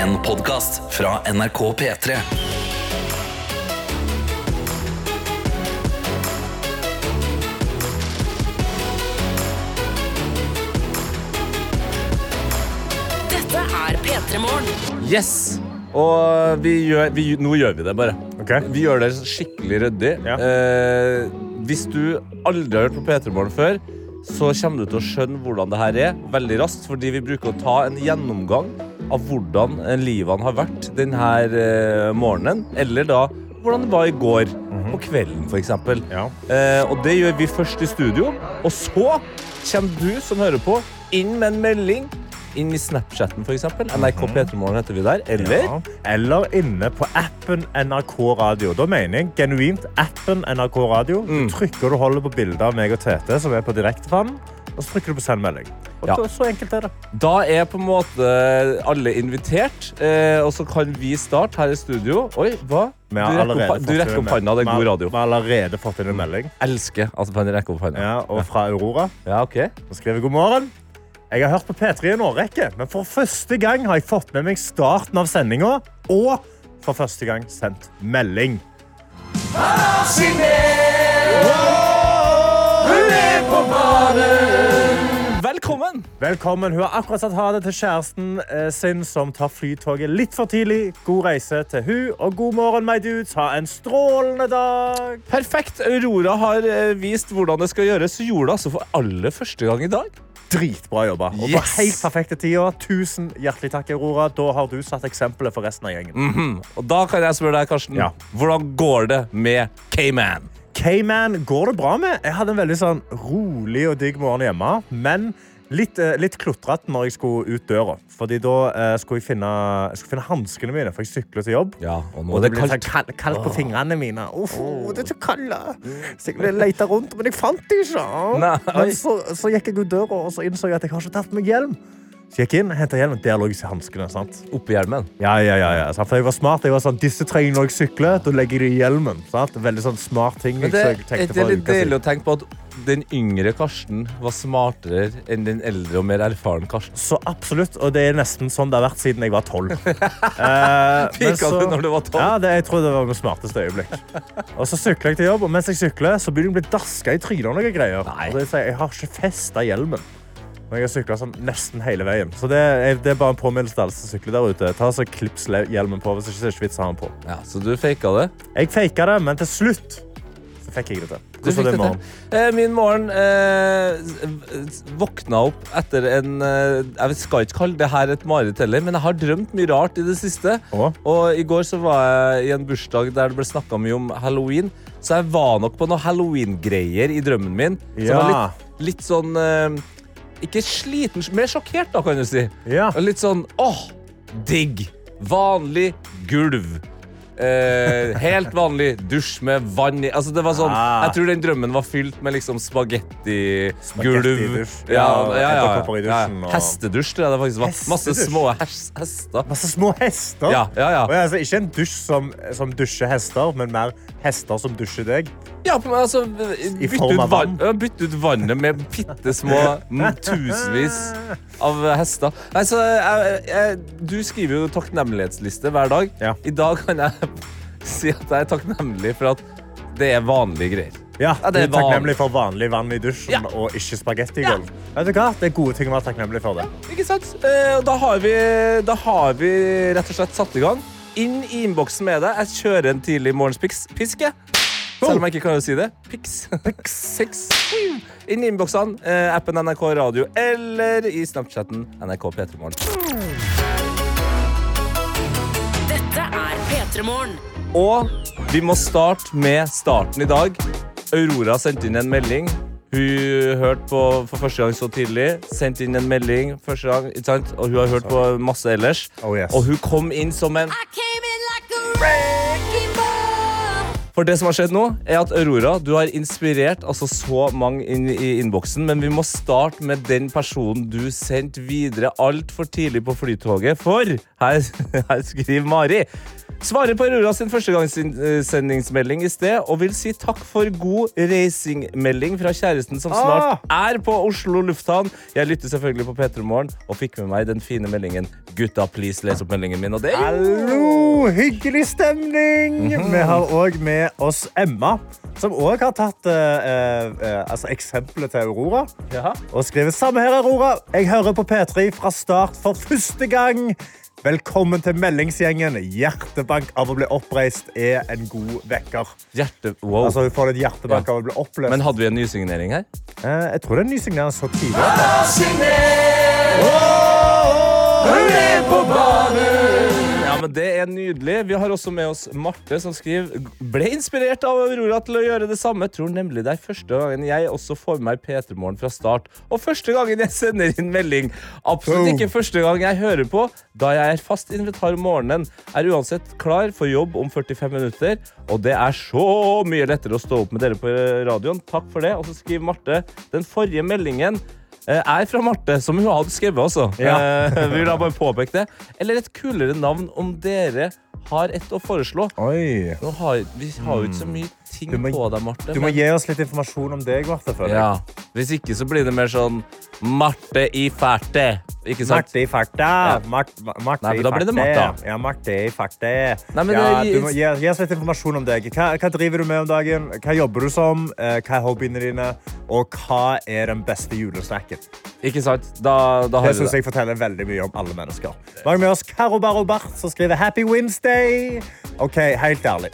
En podkast fra NRK P3. Dette er P3 Morgen. Yes! Og vi gjør, vi, nå gjør vi det bare. Okay. Vi gjør det skikkelig ryddig. Ja. Eh, hvis du aldri har hørt på P3 Morgen før, så kommer du til å skjønne hvordan det her er veldig raskt, fordi vi bruker å ta en gjennomgang av hvordan livet livene har vært denne eh, morgenen, eller da hvordan det var i går, på kvelden f.eks. Ja. Eh, og det gjør vi først i studio, og så kommer du som hører på, inn med en melding. Inn i Snapchatten, f.eks. NRK P3morgen heter vi der. Eller Ja. Eller inne på appen NRK Radio. Da mener jeg genuint appen NRK Radio. Mm. Du trykker og holder på bildet av meg og Tete, som er på direktefanen, og så trykker du på send melding. Ja. så enkelt er det. Da er på en måte alle invitert, eh, og så kan vi starte her i studio. Oi, hva? Du rekker opp, du rekker opp hånda, det er god radio. Vi har allerede fått inn en melding. Elsker at man rekker opp hånda. Ja, og fra Aurora. Ja, ok. Hun skriver god morgen. Jeg har hørt på P3 i en årrekke, men for første gang har jeg fått med meg starten av sendinga, og for første gang sendt melding. Velkommen! Velkommen. Hun har akkurat sagt ha det til kjæresten eh, sin, som tar flytoget litt for tidlig. God reise til hun, og god morgen, my dudes. Ha en strålende dag. Perfekt. Aurora har eh, vist hvordan det skal gjøres. Hun gjorde det altså for aller første gang i dag. Dritbra jobba. Og på Yes. helt perfekte tider. Tusen hjertelig takk, Aurora. Da har du satt eksempelet for resten av gjengen. Mhm. Og da kan jeg spørre deg, Karsten. Ja. Hvordan går det med K-Man? K-Man går det bra med. Jeg hadde en veldig sånn rolig og digg morgen hjemme. Men litt, eh, litt klotrete når jeg skulle ut døra. Fordi da eh, skulle jeg finne, jeg skulle finne hanskene mine, for jeg sykler til jobb. Ja, og Og det det ble kaldt. sånn kaldt, kaldt på fingrene mine. Uff, det er så kaldt. Så jeg lette rundt, men jeg fant det ikke. Men så, så gikk jeg ut døra, og så innså jeg at jeg har ikke tatt meg hjelm. Så jeg gikk inn, henta hjelmen. Der lå hanskene. sant? Oppi hjelmen. Ja, ja, ja, ja. For jeg var smart. Jeg var sånn, Disse trenger jeg når jeg sykler. Da legger jeg det i hjelmen. sant? Veldig sånn smart ting. Men det, jeg det er litt deilig å tenke på at den yngre Karsten var smartere enn den eldre og mer erfaren Karsten. Så absolutt, og det er nesten sånn det har vært siden jeg var tolv. Eh, Pika du når du var tolv? Ja, det, jeg tror det var mitt smarteste øyeblikk. Og så sykler jeg til jobb, og mens jeg sykler, så begynner jeg å bli daska i trynet og noen greier. Nei. Og det jeg har ikke festa hjelmen. Men jeg har syklet sånn nesten hele veien. Så det er, det er bare en påminnelse til alle som sykler der ute. Ta så Klips hjelmen på, hvis ikke så er ikke vits å ha den på. Ja, så du faka det? Jeg faka det, men til slutt så fikk jeg det til. Du Hvordan var det morgen? Eh, min morgen eh, våkna opp etter en eh, Jeg skal ikke kalle det her et mareritt heller, men jeg har drømt mye rart i det siste. Å? Og i går så var jeg i en bursdag der det ble snakka mye om halloween. Så jeg var nok på noen halloween-greier i drømmen min. Ja. Som var litt, litt sånn eh, Ikke sliten, mer sjokkert, da, kan du si. Ja. Litt sånn åh, digg. Vanlig gulv. Eh, helt vanlig dusj med vann i altså det var sånn, Ah. Jeg tror den drømmen var fylt med liksom spagettigulv. Ja, Ja, ja. Hestedusj, tror jeg det faktisk var. Masse små hester. Masse små hester. Ja, ja, ja. Altså, ikke en dusj som, som dusjer hester, men mer hester som dusjer deg. Ja, altså, bytte ut, vann, bytte ut vannet med bitte små tusenvis av hester. Nei, så jeg, jeg, du skriver jo takknemlighetsliste hver dag. Ja. I dag kan jeg si at jeg er takknemlig for at det er vanlige greier. Ja, Ja, Du det er takknemlig for vanlig vann i dusjen Ja. og ikke spagettigulv. Vet du hva? Det er gode ting å være takknemlig for. det. Ikke sant? Eh, da har, vi, da har vi rett og slett satt i gang. Inn i innboksen med deg. Jeg kjører en tidlig morgenspisk. Selv om jeg ikke klarer å si det. Piks. Piks. Inn i innboksene, eh, appen NRK Radio eller i Snapchatten NRK P3morgen. P3 Morgen. Og vi må starte med starten i dag. Aurora sendte inn en melding. Hun hørte på for første gang så tidlig. Sendte inn en melding første gang, ikke sant? Og hun har hørt på masse ellers. Oh, yes. Og hun kom inn som en For det som har skjedd nå, er at Aurora, du har inspirert altså så mange inn i innboksen, men vi må starte med den personen du sendte videre altfor tidlig på flytoget. For her, her skriver Mari Svarer på Aurora sin førstegangssendingsmelding i sted og vil si takk for god racingmelding fra kjæresten som snart er på Oslo lufthavn. Jeg lytter selvfølgelig på P3 Morgen og fikk med meg den fine meldingen. Gutta, please, les opp meldingen min. Og det Hallo! Hyggelig stemning! Vi har òg med oss Emma, som òg har tatt uh, uh, altså eksempelet til Aurora. Jaha. Og skriver samme her, Aurora. Jeg hører på P3 fra start for første gang. Velkommen til meldingsgjengen. Hjertebank av å bli oppreist er en god vekker. Hjerte... Wow. Altså, Hun får et hjertebank Ja. av å bli oppløst. Men hadde vi en nysignering her? eh, jeg tror det er en nysignering så tidlig. Ja, men Det er nydelig. Vi har også med oss Marte, som skriver Ble inspirert av Aurora til å gjøre det samme. Tror nemlig det er første gangen jeg også får med meg P3 Morgen fra start. Og første gangen jeg sender inn melding. Absolutt ikke første gang jeg hører på, da jeg er fast invitar om morgenen. Er uansett klar for jobb om 45 minutter, og det er så mye lettere å stå opp med dere på radioen. Takk for det. Og så skriver Marte den forrige meldingen er fra Marte, som hun hadde skrevet også. Ja. Eh, vi vil da bare påpeke det. Eller et kulere navn om dere har et å foreslå. Oi. Nå har, vi har jo ikke så mye ting Du må- på deg, Marte. Du må men- gi oss litt informasjon om deg, Marte. ja. Hvis ikke så blir det mer sånn Marte i ferte. Ikke sant? Marte i ferte. Ja. Mart, Marte Nei, men i da blir det farta. Ja, Marte i ferte. Nei, men ja, du må gi, gi oss litt informasjon om deg. Hva, hva driver du med om dagen? Hva jobber du som? Eh, Hva er hobbyene dine? Og hva er den beste julesnacken? Ikke sant? Da, da har Det syns jeg forteller veldig mye om alle mennesker. Vi med oss Karo Barobart, som skriver Happy Wednesday. Ok, helt ærlig.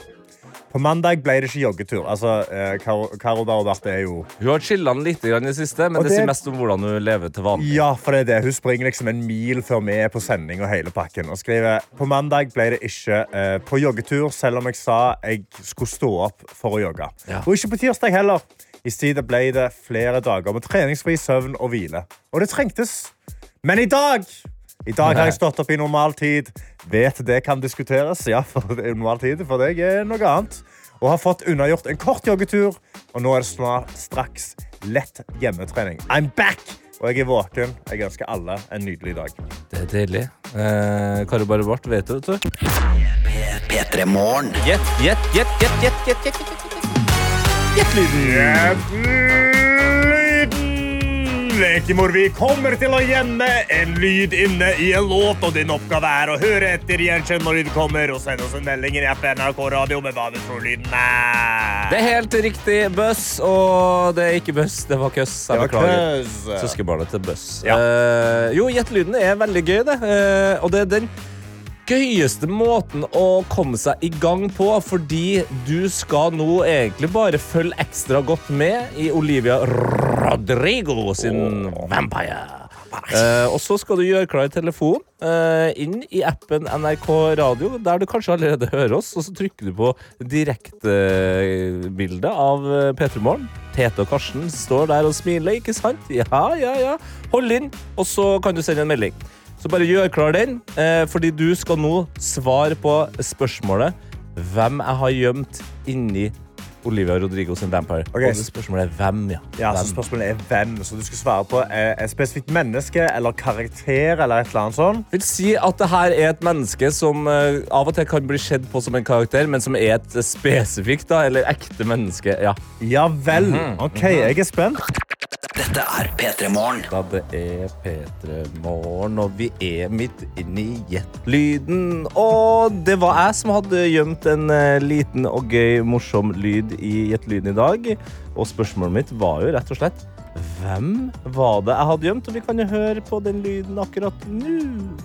På mandag ble det ikke joggetur. Altså, Karo, Karo Bart er jo Hun har chilla litt i det siste, men det, det- sier mest om hvordan hun lever til vanlig. Ja, for det er det. Hun springer liksom en mil før vi er på sending og hele pakken. Og skriver på mandag ble det ikke eh, på joggetur, selv om jeg sa jeg skulle stå opp for å jogge. Ja. Og ikke på tirsdag heller. I stedet ble det flere dager med treningsfri søvn og hvile. Og det trengtes. Men i dag i dag har jeg stått opp i normal tid. Vet det kan diskuteres. Ja, for det er normal tid for deg er noe annet. Og har fått unnagjort en kort joggetur. Og nå er det snart straks lett hjemmetrening. I'm back! Og jeg er våken. Jeg ønsker alle en nydelig dag. Det er deilig. Eh, Kari Bare Bart, vet det, vet du. P3 Gjett, gjett, gjett, gjett, gjett, gjett, gjett, gjett, gjett. Gjett lyden. Lekemor, vi kommer til å gjemme en lyd inne i en låt, og din oppgave er å høre etter gjenkjenn når lyden kommer, og sende oss en melding i FNRK NRK Radio med hva du tror lyden er. Det er helt riktig, Buss, og det er ikke Buss, det var Køss. Jeg beklager. Søskenbarnet til Buss. Ja. Uh, jo, Gjett lyden er veldig gøy, det. Uh, og det er den gøyeste måten å komme seg i gang på, fordi du skal nå egentlig bare følge ekstra godt med i Olivia Rodrigo sin Vampire. Eh, og så skal du gjøre klar telefonen eh, inn i appen NRK Radio, der du kanskje allerede hører oss, og så trykker du på direktebildet av eh, P3 Morgen. Tete og Karsten står der og smiler, ikke sant? Ja, ja, ja. Hold inn, og så kan du sende en melding. Så bare gjør klar den, eh, fordi du skal nå svare på spørsmålet hvem jeg har gjemt inni Olivia Rodrigo sin Vampire. Okay. Og spørsmålet er hvem, ja. Ja, så spørsmålet er hvem, så du skal svare på eh, et spesifikt menneske eller karakter eller et eller annet sånt. vil si at det her er et menneske som eh, av og til kan bli sett på som en karakter, men som er et spesifikt da, eller ekte menneske. Ja, Ja vel. OK, jeg er spent. Dette er P3 Morgen. da det er P3 Morgen, og vi er midt inne i Gjett-lyden. Og det var jeg som hadde gjemt en eh, liten og gøy, morsom lyd i Gjett-lyden i dag. Og spørsmålet mitt var jo rett og slett hvem var det jeg hadde gjemt? Og vi kan jo høre på den lyden akkurat nå.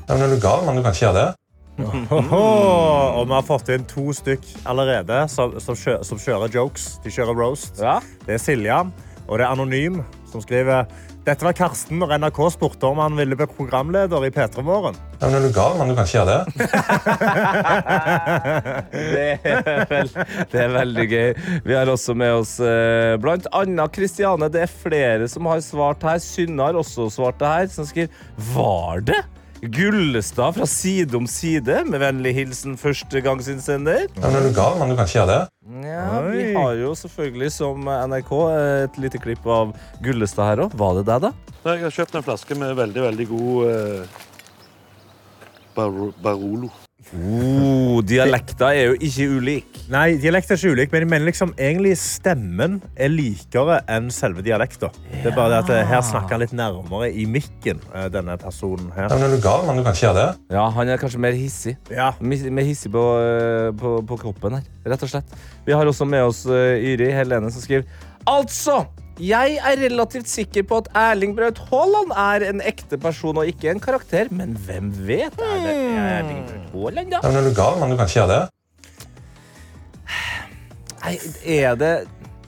Ja, men er du gal, mann? Du kan ikke gjøre det. Og vi har fått inn to stykk allerede som, som, kjører, som kjører jokes. De kjører roast. Ja. Det er Silja, og det er Anonym, som skriver Dette var Karsten når NRK spurte om han ville bli programleder i P3 Morgen. Ja, men er du gal, mann? Du kan ikke gjøre det. Det er, vel, det er veldig gøy. Vi har også med oss eh, blant annet Kristiane. Det er flere som har svart her. Synne har også svart det her. Som skriver Var det? Gullestad fra Side om side. Med vennlig hilsen førstegangsinnsender. Men er du gal, mann? Du kan ikke gjøre det. Ja, vi har jo selvfølgelig som NRK et lite klipp av Gullestad her òg. Var det deg, da? Jeg har kjøpt en flaske med veldig, veldig god eh, Bar Barolo. Oh, dialekter er jo ikke ulik. Nei, dialekter er ikke ulik, men jeg mener liksom egentlig stemmen er likere enn selve dialekten. Det er bare det at eh, her snakker han litt nærmere i mikken, eh, denne personen her. Men er du gal, mann? Du kan ikke gjøre det. Ja, Han er kanskje mer hissig. Ja. Mis- Mer hissig på, eh, på, på kroppen her, rett og slett. Vi har også med oss eh, Yri Helene som skriver Altså! Jeg er relativt sikker på at Erling Braut Haaland er en ekte person og ikke en karakter, men hvem vet? Er det Erling Braut Haaland, da? Men er du gal, mann? Du kan ikke gjøre det. Nei, er det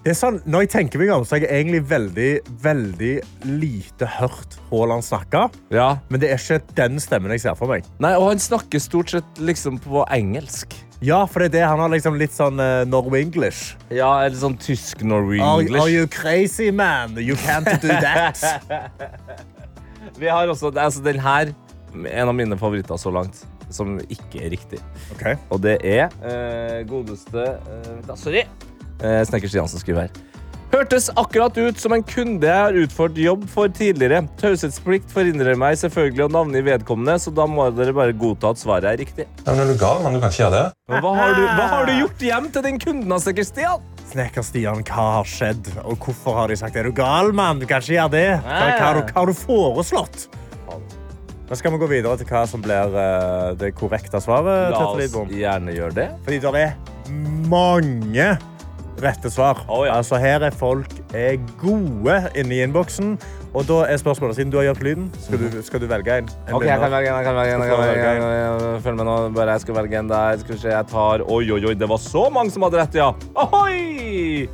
Det er sånn, når jeg tenker meg om, så har jeg egentlig veldig, veldig lite hørt Haaland snakke. Ja. Men det er ikke den stemmen jeg ser for meg. Nei, og han snakker stort sett liksom på engelsk. Ja, for det er det. Han har liksom litt sånn uh, Norwe-English. Ja, eller sånn tysk-Norwe-English. are you crazy, man? You can't do that. Vi har også, altså den her, en av mine favoritter så langt, som ikke er riktig. Ok. Og det er uh, godeste uh, da, Sorry. Uh, Snekker Stian som skriver her. Hørtes akkurat ut som en kunde jeg har utført jobb for tidligere. Taushetsplikt forhindrer meg selvfølgelig å navne i vedkommende, så da må dere bare godta at svaret er riktig. Ja, men er du gal, man. Du kan ikke gjøre det. Men hva, har du, hva har du gjort hjem til den kunden, Snekker Stian? Snekker Stian, hva har skjedd? Og hvorfor har de sagt Er du gal, mann? Du kan ikke gjøre det. Hva, hva, har, du, hva har du foreslått? Nå skal vi gå videre til hva som blir eh, det korrekte svaret. La oss gjerne gjøre det. Fordi det er mange rette svar. Oh, ja. Altså, her er folk er gode inne i innboksen. Og da er spørsmålet, siden du har gjort lyden, skal du, skal du velge en? en Ok, jeg kan velge en. jeg kan velge en, jeg kan velge en. Følg med nå. Bare jeg skal velge en der. Skal vi se, jeg tar Oi, oi, oi, det var så mange som hadde rett, ja. Ohoi!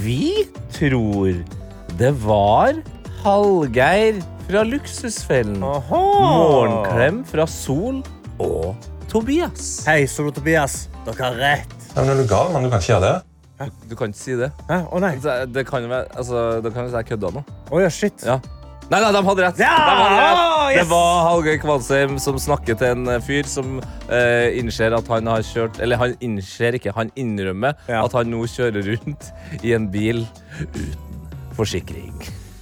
Vi tror det var Hallgeir fra Luksusfellen. Morgenklem fra Sol og Tobias. Hei, og Tobias. Dere har rett. Ja, men er du gal, mann? Du kan ikke gjøre det. Du kan ikke si det. Hæ? Å nei. Det det kan jo være altså, Det kan jo være jeg kødda nå. Å ja, shit. Ja. Nei, nei, de hadde rett. Ja! De hadde rett. Å, yes! Det var Hallgeir Kvalsheim som snakker til en eh, fyr som eh, innser at han har kjørt Eller han innser ikke, han innrømmer Ja. at han nå kjører rundt i en bil uten forsikring.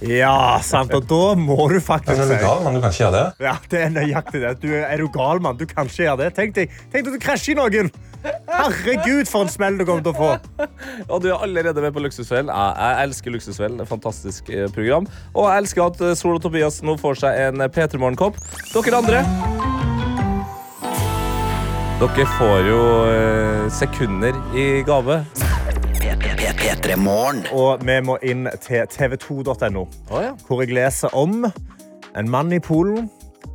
Ja, sant. Og da må du faktisk men er du gal, mann? Du kan ikke gjøre det. Ja, det er nøyaktig det. Du, er du gal, mann? Du kan ikke gjøre det. Tenk deg, tenk deg at du krasjer i noen. Herregud, for en smell du kommer til å få. Og du er allerede med på Luksusfellen. Jeg, jeg elsker Luksusfellen. Fantastisk eh, program. Og jeg elsker at eh, Sol og Tobias nå får seg en eh, P3 Morgen-kopp. Dere andre Dere får jo eh, sekunder i gave. Og vi må inn til tv2.no, oh, ja. hvor jeg leser om en mann i Polen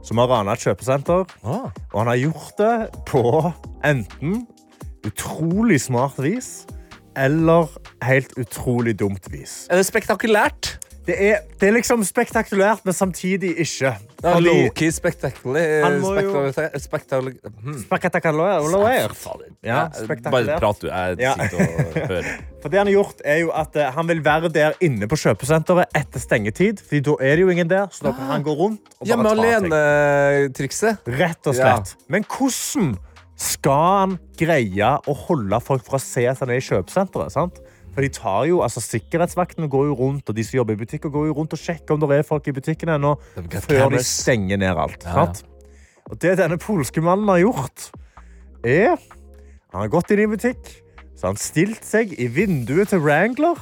som har rana et kjøpesenter. Ah. Og han har gjort det på enten utrolig smart vis eller helt utrolig dumt vis. Er det spektakulært? Det er, det er liksom spektakulært, men samtidig ikke. Low-key spektakulært. Spektakulært. spektakulært. Hmm. Spektakulært. Ja, Ja. Bare prat, du. Jeg Ja. sitter og hører. For det han har gjort er jo at eh, Han vil være der inne på kjøpesenteret etter stengetid. Fordi da er det jo ingen der, så da kan han gå rundt og bare ta ting. alene-trikset. Rett og slett. Men hvordan skal han greie å holde folk fra å se at han er i kjøpesenteret? sant? For de tar jo, altså Sikkerhetsvaktene går jo rundt, og de som jobber i butikker går jo rundt og sjekker om det er folk i butikken ennå, før de stenger ned alt. Ja, ja. Og det denne polske mannen har gjort, er Han har gått inn i en butikk, så har han stilt seg i vinduet til Wrangler,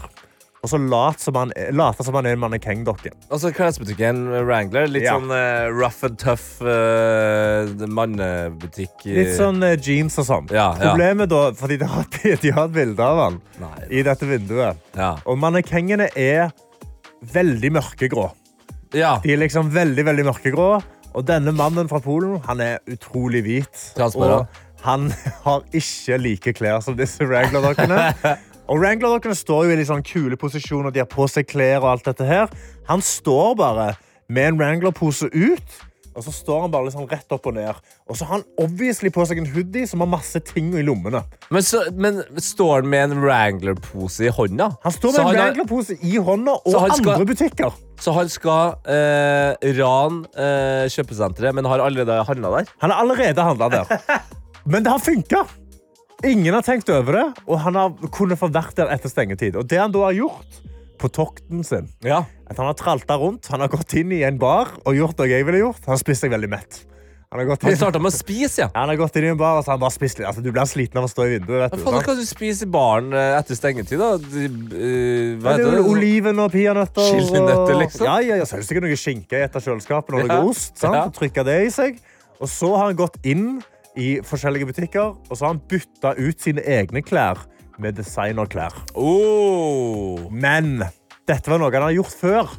og så late som han, som han er en mannekengdokke. Altså klesbutikken Wrangler. Litt Ja. sånn uh, rough and tough uh, mannebutikk. Litt sånn uh, jeans og sånn. Ja, ja. Problemet da, fordi de har, de har et bilde av han Nei. i dette vinduet. Ja. Og mannekengene er veldig mørkegrå. ja. De er liksom veldig, veldig mørkegrå. Og denne mannen fra Polen, han er utrolig hvit. Transparent. Og han har ikke like klær som disse Wrangler-dokkene. Og Wrangler-dokkene står jo i litt sånn kule posisjoner, de har på seg klær og alt dette her. Han står bare med en Wrangler-pose ut, og så står han bare sånn rett opp og ned. Og så har han obviously på seg en hoodie som har masse ting i lommene. Men, så, men står han med en Wrangler-pose i hånda? Han står Så med en Wrangler-pose i hånda og andre skal- butikker. Så han skal eh, rane eh, kjøpesenteret, men har allerede handla der? Han har allerede handla der. Men det har funka. Ingen har tenkt over det, og han har kunnet få vært der etter stengetid. Og det han da har gjort på tokten sin, Ja. at han har tralta rundt, han har gått inn i en bar og gjort det jeg ville gjort. Han har spist seg veldig mett. Han har gått inn, han med å spise, ja. han har gått inn i en bar og så har han bare spist litt. Altså, du blir sliten av å stå i vinduet. vet du. Hva kan du spise i baren eh, etter stengetid, da? De, uh, hva Ja, det er jo oliven og peanøtter. Chilinøtter, liksom? Ja, ja, ja, så er det sikkert noe skinke i et av kjøleskapene og Ja. ost. Sant? Ja. Og trykke det i seg. Og så har han gått inn i forskjellige butikker og så har han bytta ut sine egne klær med designerklær. Oh. Men dette var noe han har gjort før.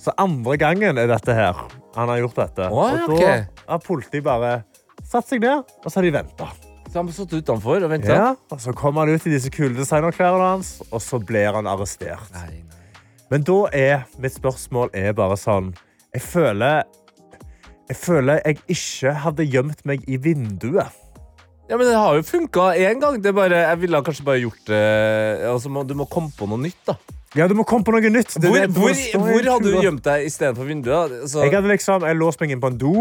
Så andre gangen er dette her. Han har gjort dette. Oh, og da har politiet bare satt seg ned, og så har de venta. Så han har stått utenfor og venta? Ja, og så kommer han ut i disse kule designerklærne hans, og så blir han arrestert. Nei, nei. Men da er mitt spørsmål er bare sånn Jeg føler Jeg føler jeg ikke hadde gjemt meg i vinduet. Ja, men Det har jo funka én gang. Det bare, jeg ville kanskje bare gjort det altså, Du må komme på noe nytt, da. Ja, du må komme på noe nytt. Hvor, hvor, hvor hadde du gjemt deg istedenfor vinduet? Så... Altså, Jeg hadde liksom jeg låst meg inn på en do.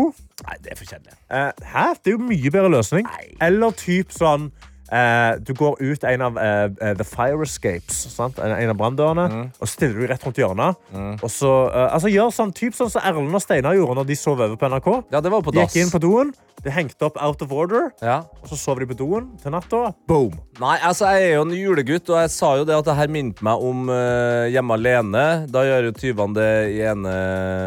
Nei, det er for kjedelig. Eh, hæ? Det er jo mye bedre løsning. Nei. Eller typ sånn eh, Du går ut en av eh, eh, The Fire Escapes, sant? en, en av branndørene, Mm. og stiller du rett rundt hjørnet. Og så, altså Gjør sånn typ sånn som Erlend og Steinar gjorde når de sov over på NRK. Ja, det var på dass. gikk inn på doen, de hengte opp Out of Order, Ja. og så sov de på doen til natta. Boom! Nei, altså jeg er jo en julegutt, og jeg sa jo det at det her minnet meg om Hjemme alene. Da gjør jo tyvene det i ene,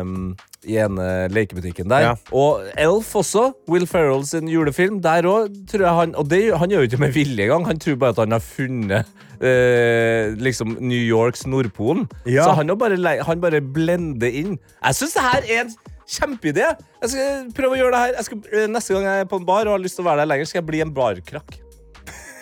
mm, i ene lekebutikken der. Ja. Og Elf også. Will Ferrell sin julefilm. Der òg tror jeg han Og det, han gjør jo ikke med vilje engang. Han tror bare at han har funnet eh, liksom New Yorks Nordpolen. Ja. Så han, bare, han bare blender inn. Jeg syns det her er en kjempeidé. Jeg skal prøve å gjøre det her. Skal, eh, neste gang jeg er på en bar og har lyst til å være der lenger, skal jeg bli en barkrakk.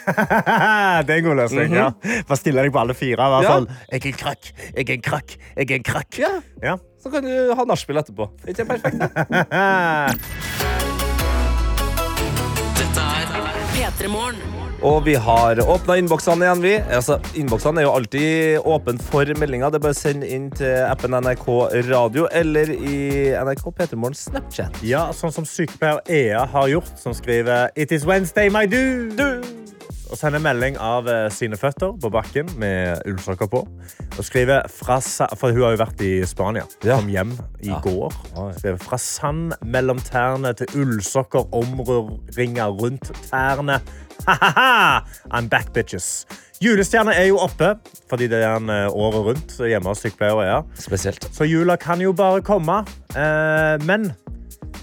det er en god løsning. ja. Bare stille deg på alle fire. Vær Ja. sånn, jeg er en krakk, jeg er en krakk, jeg er en krakk. Ja. Ja. Så kan du ha nachspiel etterpå. Er ikke perfekt? det? Er P3 Morgen. Og vi har åpna innboksene igjen, vi. Altså, Innboksene er jo alltid åpne for meldinger. Det er bare å sende inn til appen NRK Radio eller i NRK P3morgens Snapchat. Ja, sånn som sykepleier Ea har gjort, som skriver It is Wednesday, my dude! Og sender melding av eh, sine føtter på bakken med ullsokker på. Og skriver fra For hun har jo vært i Spania. Ja. Kom hjem i Ja. går. Skriver fra sand mellom tærne til ullsokker omringer rundt tærne. Ha-ha-ha! I'm back, bitches. Julestjerna er jo oppe, fordi det er en eh, året rundt hjemme hos sykepleiere. Ja. Spesielt. Så jula kan jo bare komme. Eh, men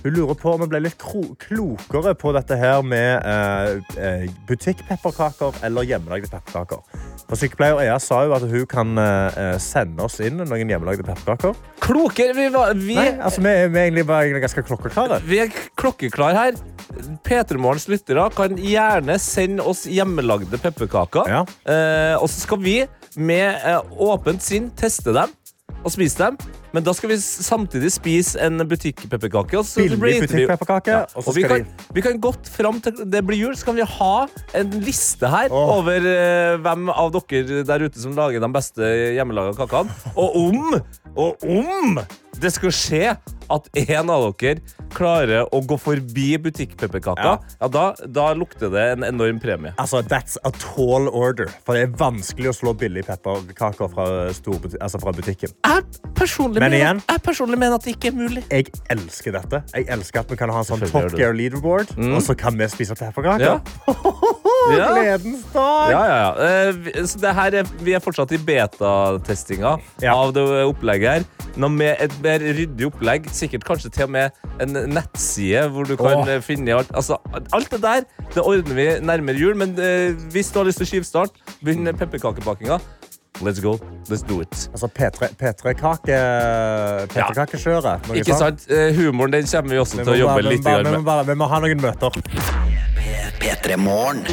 hun lurer på om vi ble litt klokere på dette her med eh, eh, butikkpepperkaker eller hjemmelagde pepperkaker. For Sykepleier Ea sa jo at hun kan eh, sende oss inn noen hjemmelagde pepperkaker. Klokere! Vi, var, vi, Nei, altså, vi, vi er egentlig bare ganske klokkeklare. vi er klokkeklar her. P3morgens lyttere kan gjerne sende oss hjemmelagde pepperkaker. Ja. Eh, og så skal vi med eh, åpent sinn teste dem og spise dem. Men da skal vi samtidig spise en butikkpepperkake. og så Billig vi- og Og vi kan, vi kan godt fram til det blir jul, så kan vi ha en liste her oh. over uh, hvem av dere der ute som lager de beste hjemmelaga kakene. Og om, og om det skal skje at en av dere klarer å gå forbi butikkpepperkaka, Ja. ja. da, da lukter det en enorm premie. Altså, That's a tall order. For det er vanskelig å slå billige pepperkaker fra, altså fra butikken. Jeg personlig, Men mener, igjen- jeg personlig mener at det ikke er mulig. Jeg elsker dette. Jeg elsker at vi kan ha en sånn Top Gear leaderboard, og så kan vi spise pepperkaker. Ja. Ja. Gledens dag! Ja, ja, ja. Eh, Så det her er, vi er fortsatt i betatestinga Ja. av det opplegget her. Noe med et mer ryddig opplegg. Sikkert kanskje til og med en nettside hvor du kan Åh. eh, finne alt. Altså, alt det der det ordner vi nærmere jul, men eh, hvis du har lyst til å skivstarte, begynn pepperkakebakinga. Let's go. Let's do it. Altså P3 P3-kake P3-kakekjøret. noe Ikke sant? Eh, Humoren den kommer vi også Vi til å jobbe bare, litt bare, grann vi, må med. bare, vi må ha noen møter. P3 Morgen.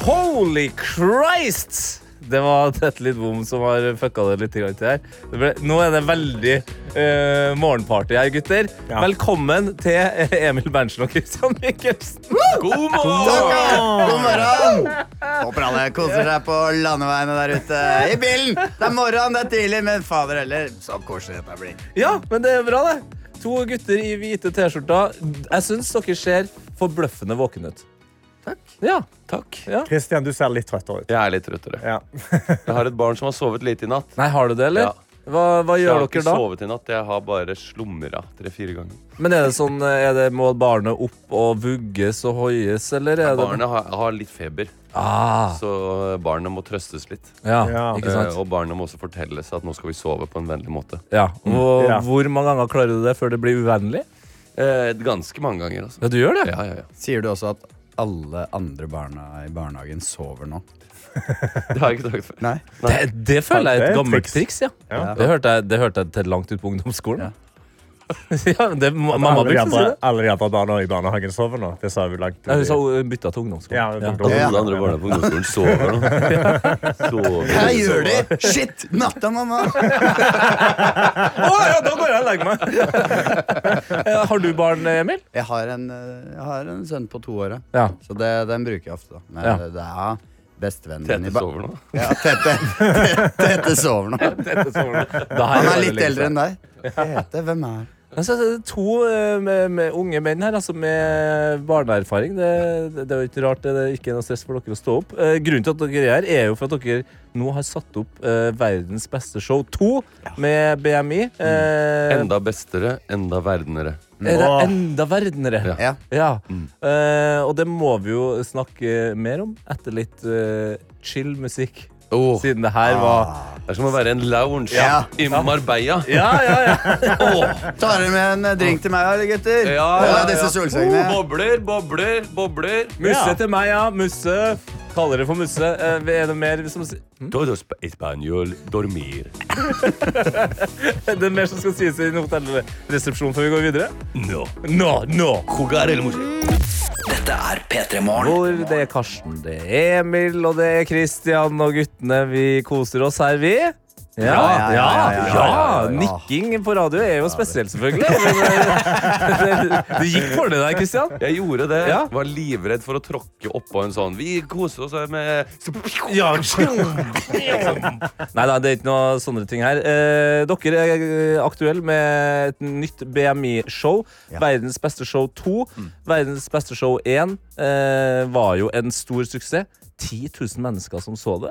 Holy Christ! Det var Tete bom som har fucka det litt til her. Det ble, nå er det veldig uh, morgenparty her, gutter. Ja. Velkommen til Emil Berntsen og Christian Mikkelsen. God morgen! God morgen! Håper alle koser seg på landeveiene der ute i bilen. Det er morgen, det er tidlig, men fader heller, så koselig dette blir. Ja, men det er bra, det. To gutter i hvite T-skjorter. Jeg syns dere ser forbløffende våkne ut. Takk. Ja. Takk. ja. Christian, du ser litt trøttere ut. Jeg er litt trøttere. Ja. Jeg har et barn som har sovet lite i natt. Nei, har du det, eller? Ja. Hva, hva Jeg har ikke sovet i natt. Jeg har bare slumra tre-fire ganger. Men er det sånn, er det, må barnet opp og vugges og hoies, eller er det Barnet har, har litt feber, Ah, så barnet må trøstes litt. ja, Ja. ikke Eh, sant? Og barnet må også fortelles at nå skal vi sove på en vennlig måte. Ja. Og Ja. hvor mange ganger klarer du det før det blir uvennlig? Eh, ganske mange ganger, altså. Ja, du gjør det? Ja, ja, ja. Sier du også at alle andre barna i barnehagen sover nå? Det har jeg ikke sagt før. Nei. Det, det føler jeg er et gammelt triks. triks, ja. Ja. Det hørte jeg, det hørte jeg til langt ut på ungdomsskolen. Ja. Det, mamma brukte å si det. alle de andre barna i barnehagen sover nå. Det sa vi langt Ja, hun sa hun bytta til ungdomsskolen. Ja, Ja. Alle de andre barna på ungdomsskolen sover nå. Sover. Hva gjør de? Shit! Natta, mamma! Å, ja, da går jeg og legger meg! Eh, Har du barn, Emil? Jeg har en, eh, jeg har en sønn på to år, ja. Så det, den bruker jeg ofte. da. Men Ja. det er bestevennen min i Tete sover nå. Ja, Tete, Tete sover nå. Han er litt eldre enn deg. Tete, hvem er Altså, det to eh, med, med unge menn her, altså med barneerfaring. Det, det, det er jo ikke rart det er ikke er noe stress for dere å stå opp. Eh, grunnen til at dere er her, er jo for at dere nå har satt opp eh, verdens beste show 2 med BMI. Eh, Enda bestere, enda verdenere. er det enda verdenere? Ja. Ja. Ja. Mm. Eh, og det må vi jo snakke mer om etter litt eh, chill musikk. Åh, Siden det her var det er som å være en lounge Ja. i Marbella. Ja, ja, ja. Tar dere med en eh, drink til meg, eller, gutter? Ja, ja, ja. disse solsengene. Bobler, bobler, bobler. Musse Ja. til meg, ja. Musse. Kaller det for musse. Eh, er det mer som si- Todos español dormir. Er det mer som skal sies i en hotellresepsjon før vi går videre? No. Nå, nå! Jugar el. Dette er P3 Morgen. Hvor det er Karsten, det er Emil og det er Kristian og guttene. Vi koser oss her, vi. Ja, ja, ja, ja, ja, ja, ja, ja. Nikking på radio er jo spesielt, selvfølgelig. Men, eh, det, det gikk for det der, Kristian. Jeg gjorde det. Ja. Var livredd for å tråkke oppå en sånn Vi koser oss med Ja. Nei da, det er ikke noe sånne ting her. Eh, dere er eh, aktuelle med et nytt BMI-show. Ja. Verdens beste show 2. Verdens beste show 1 eh, var jo en stor suksess. 10 000 mennesker som så det.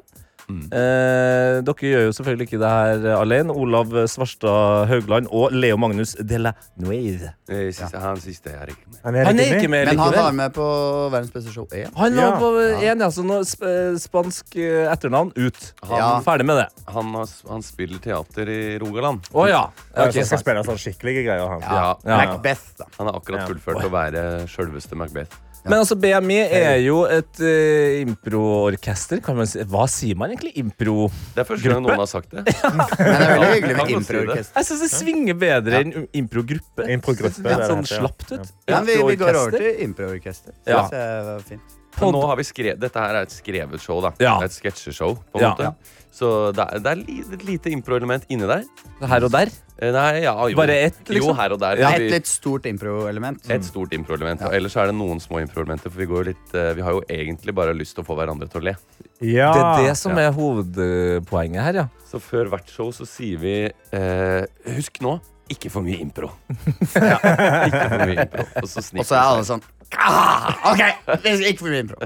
Eh, dere gjør jo selvfølgelig ikke det her alene. Olav Svarstad Haugland og Leo Magnus de la Nueve. Ja. Han siste er ikke med. Han er, Han er ikke med Men han var med på Verdens beste show 1. Han var Ja. på én, så nå, sp eh, spansk eh, etternavn ut. Han, Ja. Ferdig med det. han, har, han spiller teater i Rogaland. Å ja. Han Ok, skal spille sånn skikkelige greier. Han. Ja. Ja. Macbeth, da. Han har akkurat Ja. fullført å være sjølveste Macbeth. Men altså, BMI er jo et uh, improorkester. Si. Hva sier man egentlig? Impro Det er første gang noen har sagt det. Men det er veldig hyggelig med improorkester. Jeg syns det svinger bedre enn improgruppe. Improgruppe, Litt det er sånn det, ja. slapt ut. Ja. vi, vi går over til improorkester. Ja. Jeg var fint. Men nå har vi skrevet, Dette her er et skrevet show. da Ja. Et sketsjeshow. på en Ja. måte Så det er, det er et lite impro-element inni der. Her og der. Eh, Nei, ja, jo. Bare ett, Jo, liksom? her og der. Ja. Et litt stort impro-element. Et stort impro-element. Og ellers er det noen små impro-elementer. For vi, går litt, eh, vi har jo egentlig bare lyst til å få hverandre til å le. Ja. Det er det som ja. er hovedpoenget her, ja. Så før hvert show så sier vi eh, Husk nå, ikke for mye impro. ikke for mye impro. Og så Og så er alle sånn ah, OK! Ikke for mye impro.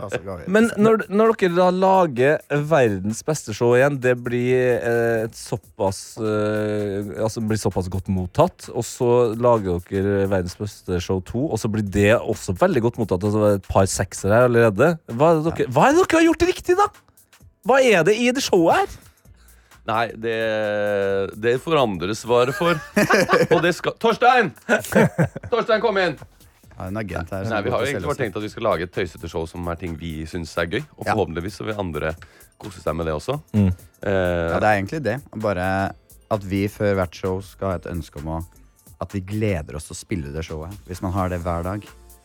Men når, når dere da lager verdens beste show igjen, det blir eh, et såpass eh, Altså blir såpass godt mottatt, og så lager dere verdens beste show 2, og så blir det også veldig godt mottatt. Altså et par seksere her allerede. Hva er, det dere, hva er det dere har gjort riktig, da? Hva er det i det showet her? Nei, det, det får andre svare for. Og det skal Torstein! Torstein, kom inn! Ja, en agent her. Nei, Vi har jo egentlig bare tenkt at vi skal lage et tøysete show som er ting vi syns er gøy. Og Ja. forhåpentligvis så vil andre kose seg med det også. Mm. Eh, Ja, det er egentlig det. Bare at vi før hvert show skal ha et ønske om å at vi gleder oss til å spille det showet. Hvis man har det hver dag,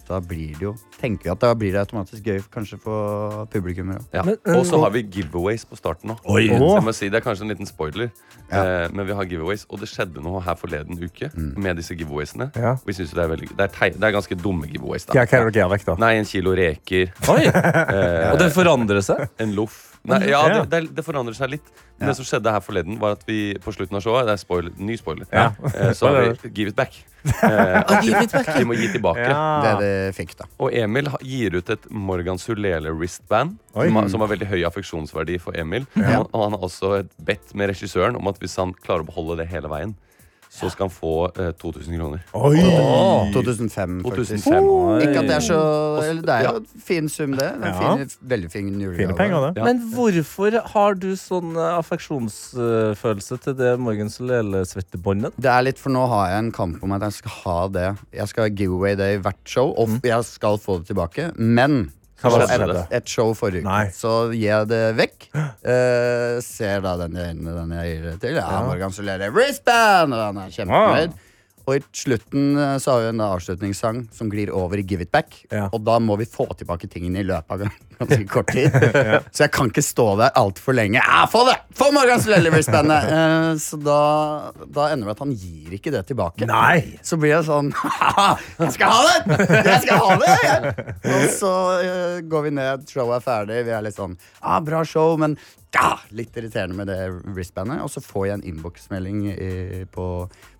da blir det jo Tenker vi at da blir det automatisk gøy kanskje for publikum. òg. ja. Og så har vi giveaways på starten nå. Oi. Jeg må si, det er kanskje en liten spoiler, Ja. eh, men vi har giveaways. Og det skjedde noe her forleden uke med disse giveawaysene. Ja. Vi synes det er veldig det er, det er ganske dumme giveaways. Da hva er det dere gjør vekk, da? Nei, en kilo reker, Oi. eh, Og det forandrer seg. en loff Nei, ja, Ja. det, det, det forandrer seg litt. Men Ja. det som skjedde her forleden, var at vi på slutten av showet Det er spoiler, ny spoiler. Ja. Eh, Så har vi Give it back. Eh, vi må gi tilbake. Det det fikk, da. Og Emil gir ut et Morgan Sulele wristband, som har, som har veldig høy affeksjonsverdi for Emil. Ja. Og, og han har også et bedt med regissøren om at hvis han klarer å beholde det hele veien, så skal han få eh, 2000 kroner. Oi! 2005, faktisk. 2005. Ikke at det er så Eller det er jo en fin sum, det. Det er Ja. en fin, veldig fin julegave. Fine penger, det. Ja. Men hvorfor har du sånn eh, affeksjonsfølelse til det Morgan Solele-svettebåndet? Det er litt, for nå har jeg en kamp om at jeg skal ha det. Jeg skal giveaway det i hvert show, og jeg skal få det tilbake. Men Hva skjedde? et, show forrige uke, Nei. så gir jeg det vekk. Eh, ser da den jeg, den jeg gir det til. Ja, Morgan Solere wristband! Og han er kjempefornøyd. Og i slutten eh, så har vi en avslutningssang som glir over i Give it back. Ja. Og da må vi få tilbake tingene i løpet av ganske kort tid. Så jeg kan ikke stå der altfor lenge. Ja, få det! Få Morgan Solele wristbandet! Eh, så da, da ender det med at han gir ikke det tilbake. Nei! Så blir jeg sånn «Haha, Jeg skal ha det! Jeg skal ha det! jeg!» Og så eh, går vi ned, showet er ferdig. Vi er litt sånn ah, Bra show, men ja, litt irriterende med det wristbandet. Og så får jeg en innboksmelding på,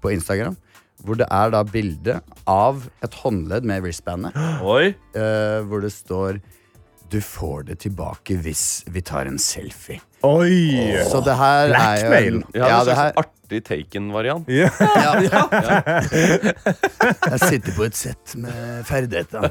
på Instagram. Hvor det er da bilde av et håndledd med wristbandet. Oi. Uh, hvor det står Du får det tilbake hvis vi tar en selfie. Oi! Så det her er jo en, Ja, det her, artig Taken-variant. Ja. Jeg sitter på et sett med ferdigheter.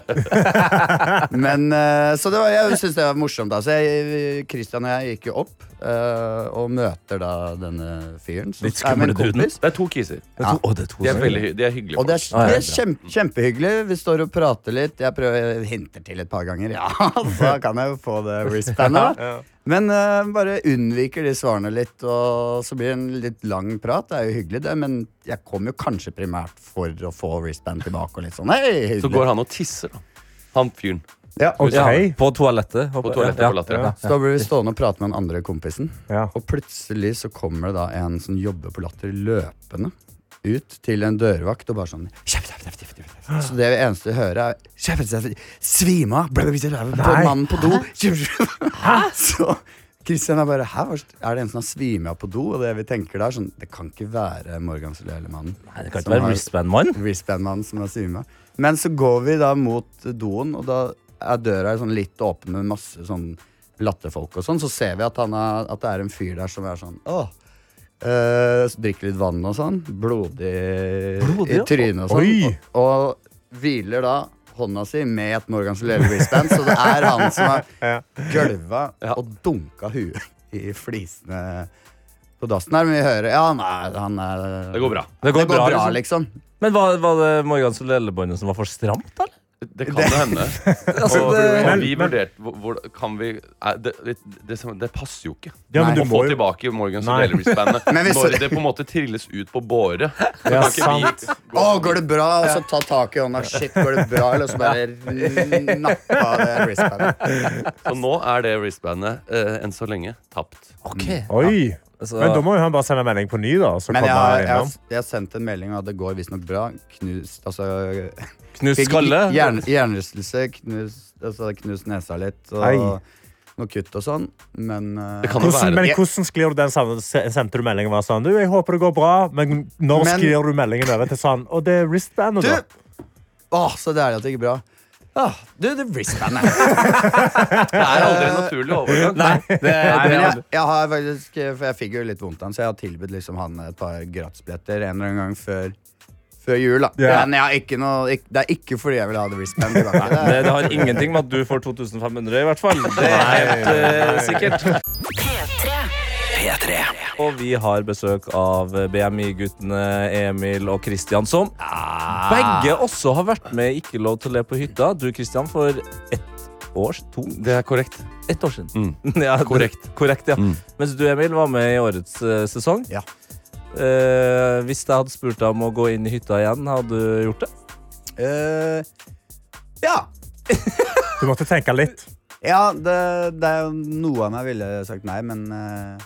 Men, eh, så det var, jeg syns det var morsomt. Da. Så jeg, Christian og jeg gikk jo opp eh, og møter da denne fyren. Litt er skumle kompis. Det er to kiser. Ja. Oh, det er to De er, veldig, de er hyggelige Og det er, Ah, ja, det er kjempe, kjempehyggelig. Vi står og prater litt. Jeg prøver hinter til et par ganger. Ja, så kan jeg jo få det wristbandet. Men uh, bare unnviker de svarene litt, og så blir det en litt lang prat. Det er jo hyggelig, det, men jeg kom jo kanskje primært for å få wristband tilbake. Og litt sånn, hei, Så går han og tisser, da. Han fyren. Ja, Ok. Ja, på toalettet. På toalettet Ja. på Latter. Ja. Så da blir vi stående og prate med den andre kompisen. Ja. Og plutselig så kommer det da en som jobber på Latter, løpende ut til en dørvakt og bare sånn. Så det eneste vi hører, er «Kjapt, kjapt, kjapt, Svime av! Bla, bla, bla, bla, På mannen på do! Så Kristian er bare Hæ, er det en som har svimet av på do? Og det vi tenker da, sånn Det kan ikke være Morgan Solele-mannen. Nei, det kan ikke være wristband-mann. Wristband-mannen som har svimet. Men så går vi da mot doen, og da er døra sånn litt åpen med masse sånn latterfolk og sånn. Så ser vi at, han er, at det er en fyr der som er sånn Åh. øh, så drikker litt vann og sånn. Blodig, Blodig, i trynet og sånn. Og, og hviler da hånda si med et Morgan Solele wristband, så det er han som har gølva og dunka huet i flisene på dassen her. Men vi hører Ja, han er, han er Det går bra. Det går, Det går bra, bra, liksom. liksom. Men var, var det Morgan Solele-båndet som var for stramt, eller? Det kan det, hende. Altså, Og, det- og vi vurderte hvor, Kan vi det, det, det, det passer jo ikke Ja, men du å må få jo tilbake Morgan Nei. Solele-wristbandet når det på en måte trilles ut på båre. Så Ja, sant. gå Å, går det bra? Og så ta tak i hånda. Shit, går det bra? Eller så bare nappa det wristbandet. Så nå er det wristbandet uh, enn så lenge tapt. Ok. Oi! Altså, Men da må jo han bare sende melding på ny, da. Så Men jeg, har- jeg, har- jeg har sendt en melding og det går visstnok bra. Knust Altså knust skalle. Hjern, hjernerystelse. Knust, altså, knust nesa litt. Og noe kutt og sånn. Men jo Hvordan, men hvordan sklir du den sammen? Sendte du melding og var sånn Du, jeg håper det går bra, men når Men- sklir du meldingen over til sånn Og det er wristbandet, Du! da? Å, så deilig at det gikk bra. Ah, du, det wristbandet. Det er aldri en naturlig overgang. Nei, det, Nei, det, men jeg, jeg har faktisk For jeg fikk jo litt vondt av han, så jeg har tilbudt liksom han et par gratisbilletter en eller annen gang før, før jul. da Yeah. Men jeg har ikke noe, ikke, det er ikke fordi jeg vil ha det wristband. Det det, det har ingenting med at du får 2500, i hvert fall. Det er helt uh, sikkert. P3. Og vi har besøk av BMI-guttene Emil og Christian, som begge også har vært med i Ikke lov til å le på hytta. Du, Christian, for ett år to? Det er korrekt. Ett år siden. Mm. Ja, Korrekt. korrekt ja. Mm. Mens du, Emil, var med i årets uh, sesong. Ja. Uh, hvis jeg hadde spurt deg om å gå inn i hytta igjen, hadde du gjort det? Uh, ja. Du måtte tenke litt. Ja, det, det er jo noe av meg ville sagt nei, men eh,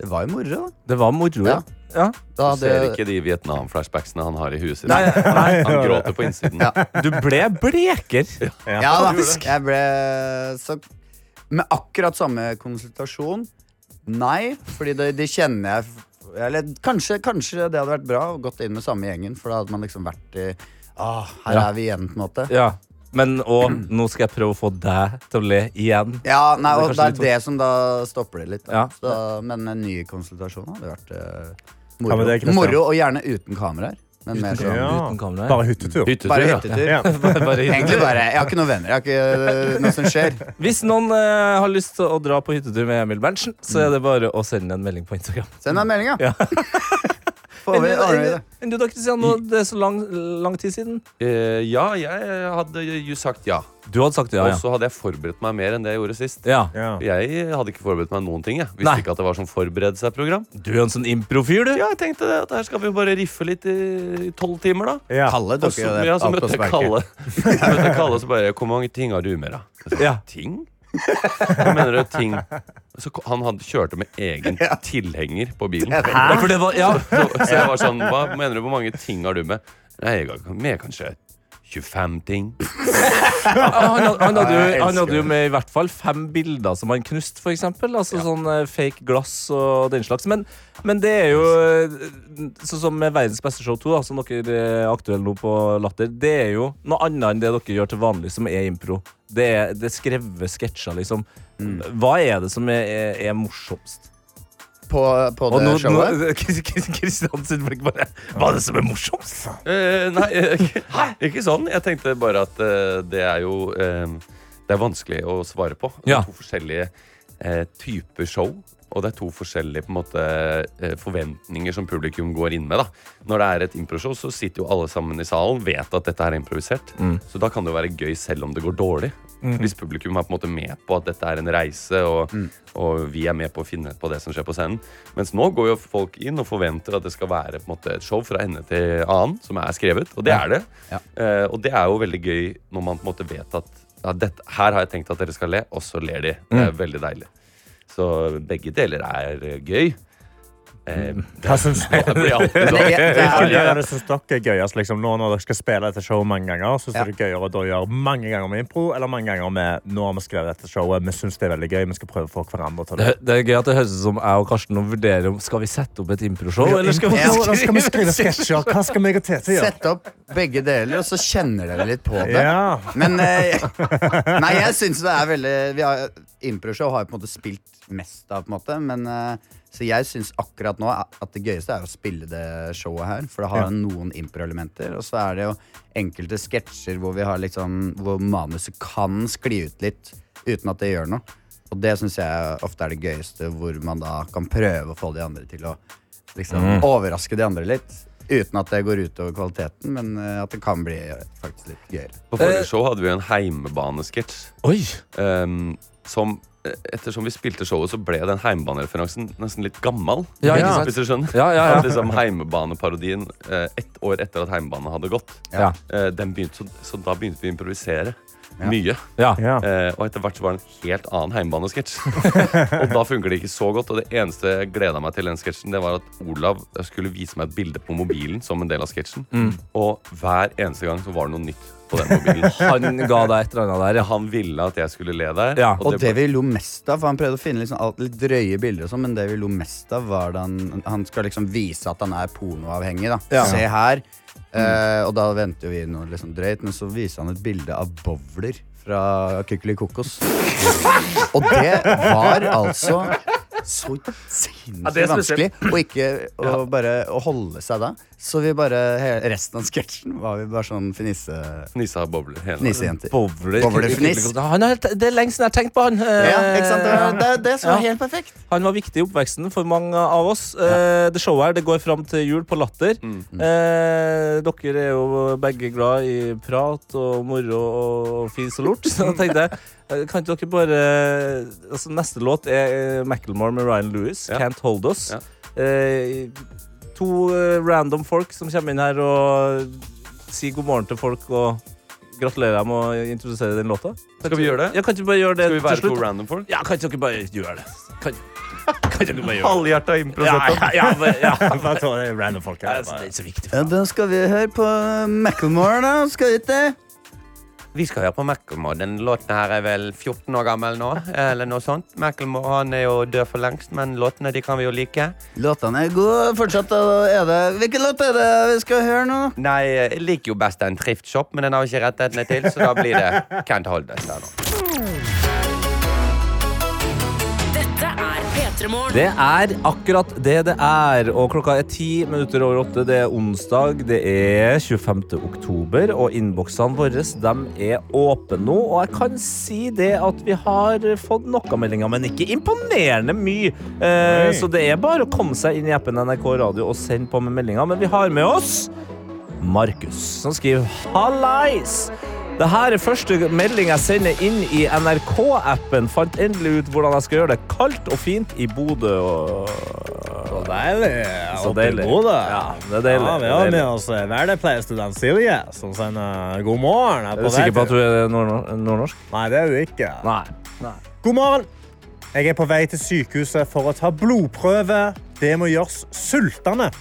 det var jo moro, da. Det var moro, ja. ja. da Du ser det... ikke de Vietnam-flashbacksene han har i huset. Nei, nei. Han gråter på innsiden. Ja. Du ble bleker. Ja da, jeg ble så med akkurat samme konsultasjon, nei. Fordi det, det kjenner jeg Eller kanskje, kanskje det hadde vært bra å gått inn med samme gjengen, for da hadde man liksom vært i ah, Her Ja. er vi igjen, på en måte. Ja. Men og nå skal jeg prøve å få deg til å le igjen. Ja, nei, og det er det som da stopper det litt. Da. Ja. Så, men en ny konsultasjon hadde vært eh, Ja, moro. men det er moro. Og gjerne uten kameraer. Men mer sånn Ja. Uten kamera. Bare hyttetur. Hyttetur, Bare ja. hyttetur. Ja. Bare Egentlig bare Jeg har ikke noen venner. Jeg har ikke eh, noe som skjer. Hvis noen eh, har lyst til å dra på hyttetur med Emil Berntsen, så er det bare å sende en melding på Instagram. Send en melding, Ja. Får vi, ordner det. Enn du da, Kristian? Nå- Det er så lang, lang tid siden. Eh, ja, jeg hadde jo sagt ja. Du hadde sagt ja, Og ja. så hadde jeg forberedt meg mer enn det jeg gjorde sist. ja. Ja. Jeg hadde ikke forberedt meg noen ting. Jeg Visste Nei. ikke at det var sånn forbered seg-program. Du er en sånn improfyr, du. Ja, jeg tenkte det, at her skal vi jo bare riffe litt i tolv timer, da. Ja. Kalle dere det ja, så møtte jeg. Kalle. Så møtte Kalle så bare Hvor mange ting har du med, da? Ja. Ting? Mener du ting? Så han hadde kjørte med egen tilhenger på bilen. Ja, for det var, ja. Så, så jeg var sånn Hva mener du, hvor mange ting har du med? Nei, jeg har med kanskje 25 ting. Han, han, hadde jo, han hadde jo med i hvert fall fem bilder som han knuste, for eksempel. Altså sånn eh, fake glass og den slags. Men, men det er jo sånn som med Verdens beste show 2, da, som dere er aktuelle nå på Latter. Det er jo noe annet enn det dere gjør til vanlig, som er impro. Det er, det er skrevet sketsjer, liksom. Mm. Hva er det som er, er, er morsomst? På, på det nå, showet. nå Kristian sitt blikk bare Hva er det som er morsomst? Uh, nei, eh, ikke sånn. Jeg tenkte bare at uh, det er jo eh, Det er vanskelig å svare på. Det Ja. er to forskjellige eh, typer show. Og det er to forskjellige på en måte, forventninger som publikum går inn med. da. Når det er et improshow, så sitter jo alle sammen i salen, vet at dette er improvisert. Mm. Så da kan det jo være gøy selv om det går dårlig. Hvis publikum er på en måte med på at dette er en reise, og, og vi er med på å finne på det som skjer på scenen. Mens nå går jo folk inn og forventer at det skal være på en måte et show fra ende til annen, som er skrevet. Og det er det. Ja. Uh, og det er jo veldig gøy når man på en måte vet at ja, dette, her har jeg tenkt at dere skal le, og så ler de. Det er veldig deilig. Så begge deler er gøy. Eh, Hva syns det blir alltid sånn. det, er, det syns dere er gøyest liksom, nå når dere skal spille dette showet mange ganger? Syns Ja. dere det er gøyere å da gjøre mange ganger med impro eller mange ganger med nå har vi skrevet dette showet, vi syns det er veldig gøy, vi skal prøve å få hverandre til Det, det? det er gøy at det høres ut som jeg og Karsten nå vurderer om skal vi sette opp et improshow. Eller skal vi Ja. Hvordan skal vi skrive sketsjer? Hva skal meg og Tete gjøre? Sett opp begge deler, og så kjenner dere litt på det. Ja. Men eh, Nei, jeg syns det er veldig vi har, Improshow har jo på en måte spilt mest av, på en måte. Men, eh, så jeg syns akkurat nå at det gøyeste er å spille det showet her. For det har Ja. noen impro-elementer. Og så er det jo enkelte sketsjer hvor liksom Hvor manuset kan skli ut litt uten at det gjør noe. Og det syns jeg ofte er det gøyeste, hvor man da kan prøve å få de andre til å liksom overraske de andre litt. Uten at det går utover kvaliteten, men eh, at det kan bli faktisk litt gøyere. På forrige show hadde vi en heimebanesketsj. Um, som eh, Ettersom vi spilte showet, så ble den heimebanereferansen nesten litt gammel. Ja, ja. Hvis du skjønner? Ja, ja, ja. At liksom Heimebaneparodien eh, ett år etter at Heimebane hadde gått, Ja. eh, den begynte, så, så da begynte vi å improvisere Ja. mye. Ja. Ja. Eh, og etter hvert så var det en helt annen heimebanesketsj. og da funker det ikke så godt. Og det eneste jeg gleda meg til den sketsjen, det var at Olav skulle vise meg et bilde på mobilen som en del av sketsjen. Og hver eneste gang så var det noe nytt på den mobilen. Han ga deg et eller annet der. Han ville at jeg skulle le der. Ja. Og det vi lo mest av, for han prøvde å finne liksom alt litt drøye bilder, og sånt, men det vi lo mest av, var da han, han skal liksom vise at han er pornoavhengig. da Ja. Se her. Eh, og da venter vi noe liksom drøyt, men så viser han et bilde av bowler fra Kykkeli Kokos. og det var altså så Ja, sinnssykt det vanskelig å ikke å bare å holde seg da. Så vi bare resten av sketsjen var vi bare sånn finisse, Fnisa bobler fnisejenter. Har, det er lenge siden jeg har tenkt på han. Ja, ikke sant? Det, det, det som var helt perfekt. Han var viktig i oppveksten for mange av oss. Eh, det showet her det går fram til jul på Latter. Eh, dere er jo begge glad i prat og moro og fis og lort. Så da tenkte jeg eh, kan ikke dere bare altså Neste låt er Macclemore Macklemore med Ryan Lewis, Ja. 'Can't Hold Us'. Ja. Eh, to eh, random folk som kommer inn her og sier god morgen til folk og gratulerer dem og introduserer den låta. Skal vi gjøre det? Ja, kan ikke bare gjøre det Skal vi være til to random folk? Ja, kan ikke dere bare gjøre det? Kan, kan dere bare gjøre det? Halvhjerta Ja, impro-setup. ja, ja, ja. Ta det random folk Ja, her. altså, det er ikke så viktig. Ja, da skal vi høre på Macklemore, da. Skal vi ikke det? Vi skal høre på Macklemore. Den låten her er vel 14 år gammel nå? Eller noe sånt. Macklemore han er jo død for lengst, men låtene de kan vi jo like. Låtene er gode fortsatt. Er det, hvilken låt er det vi skal høre nå? Nei, jeg liker jo best den Thrift Shop, men den har vi ikke rettighetene til, så da blir det Can't Hold Us der nå. Det er akkurat det det er. Og klokka er ti minutter over åtte. Det er onsdag. Det er 25. oktober, og innboksene våre de er åpne nå. Og jeg kan si det at vi har fått noen meldinger, men ikke imponerende mye. Eh, så det er bare å komme seg inn i appen NRK Radio og sende på med meldinger. Men vi har med oss Markus, som skriver Hallais! Det her er første melding jeg sender inn i NRK-appen. Fant endelig ut hvordan jeg skal gjøre det kaldt og fint i Bodø. Og... Så deilig. Så deilig. Bodø. Ja, det er deilig. Ja, vi har med oss verdipleierstudent vernepleierstudent Silje, som sender god morgen. Er, Er du sikker på at du er nord nordnorsk? Nei, det er du ikke. Nei. God morgen. Jeg er på vei til sykehuset for å ta blodprøve. Det må gjøres sultende.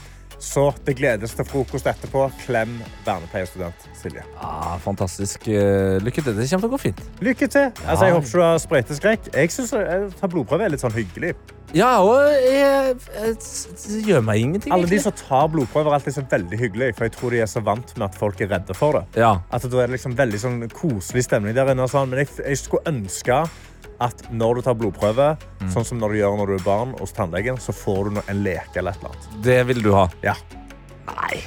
Så det gledes til frokost etterpå. Klem vernepleierstudent Silje. Ah, fantastisk. Eh, Lykke til. Det kommer til å gå fint. Lykke til. Altså, jeg håper ikke du har sprøyteskrekk. Jeg syns blodprøve er litt sånn hyggelig. Ja, og jeg, jeg, det gjør meg ingenting. Alle de som tar blodprøver, er alltid så veldig hyggelige. for jeg tror de er så vant med at folk er redde for det. Ja. At da er det liksom veldig sånn koselig stemning der inne. Sånn. Men jeg, jeg skulle ønske at når du tar blodprøve, sånn som når du gjør når du er barn hos tannlegen, så får du en leke eller et eller annet. Det vil du ha. Ja.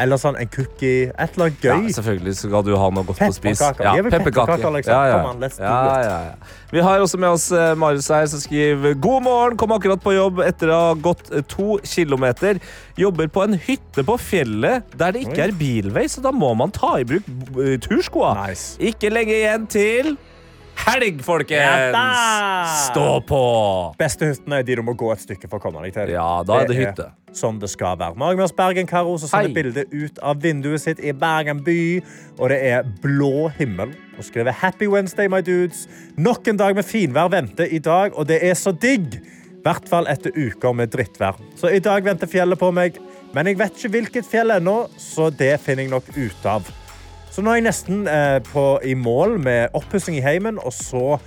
Eller sånn en cookie. Et eller annet Ja, gøy. selvfølgelig skal du ha noe godt å spise. Ja, pepperkaker, liksom. Ja, ja. Ja, ja, ja. Vi har også med oss eh, Marius her, som skriver God morgen, kom akkurat på jobb etter å ha gått eh, to kilometer. Jobber på en hytte på fjellet der det ikke er bilvei, så da må man ta i bruk eh, turskoa. Nice. Ikke lenge igjen til helg, folkens! Stå på! Beste hyttene er de du må gå et stykke for å komme deg til. Ja, da er det hytte. sånn det skal være. Vi har med oss Bergen-Karo som sender bilde ut av vinduet sitt i Bergen by. Og det er blå himmel. Og skriver 'Happy Wednesday, my dudes'. Nok en dag med finvær venter i dag, og det er så digg. I hvert fall etter uker med drittvær. Så i dag venter fjellet på meg. Men jeg vet ikke hvilket fjell ennå, så det finner jeg nok ut av. Så nå er jeg nesten eh, på, i mål med oppussing i heimen, og så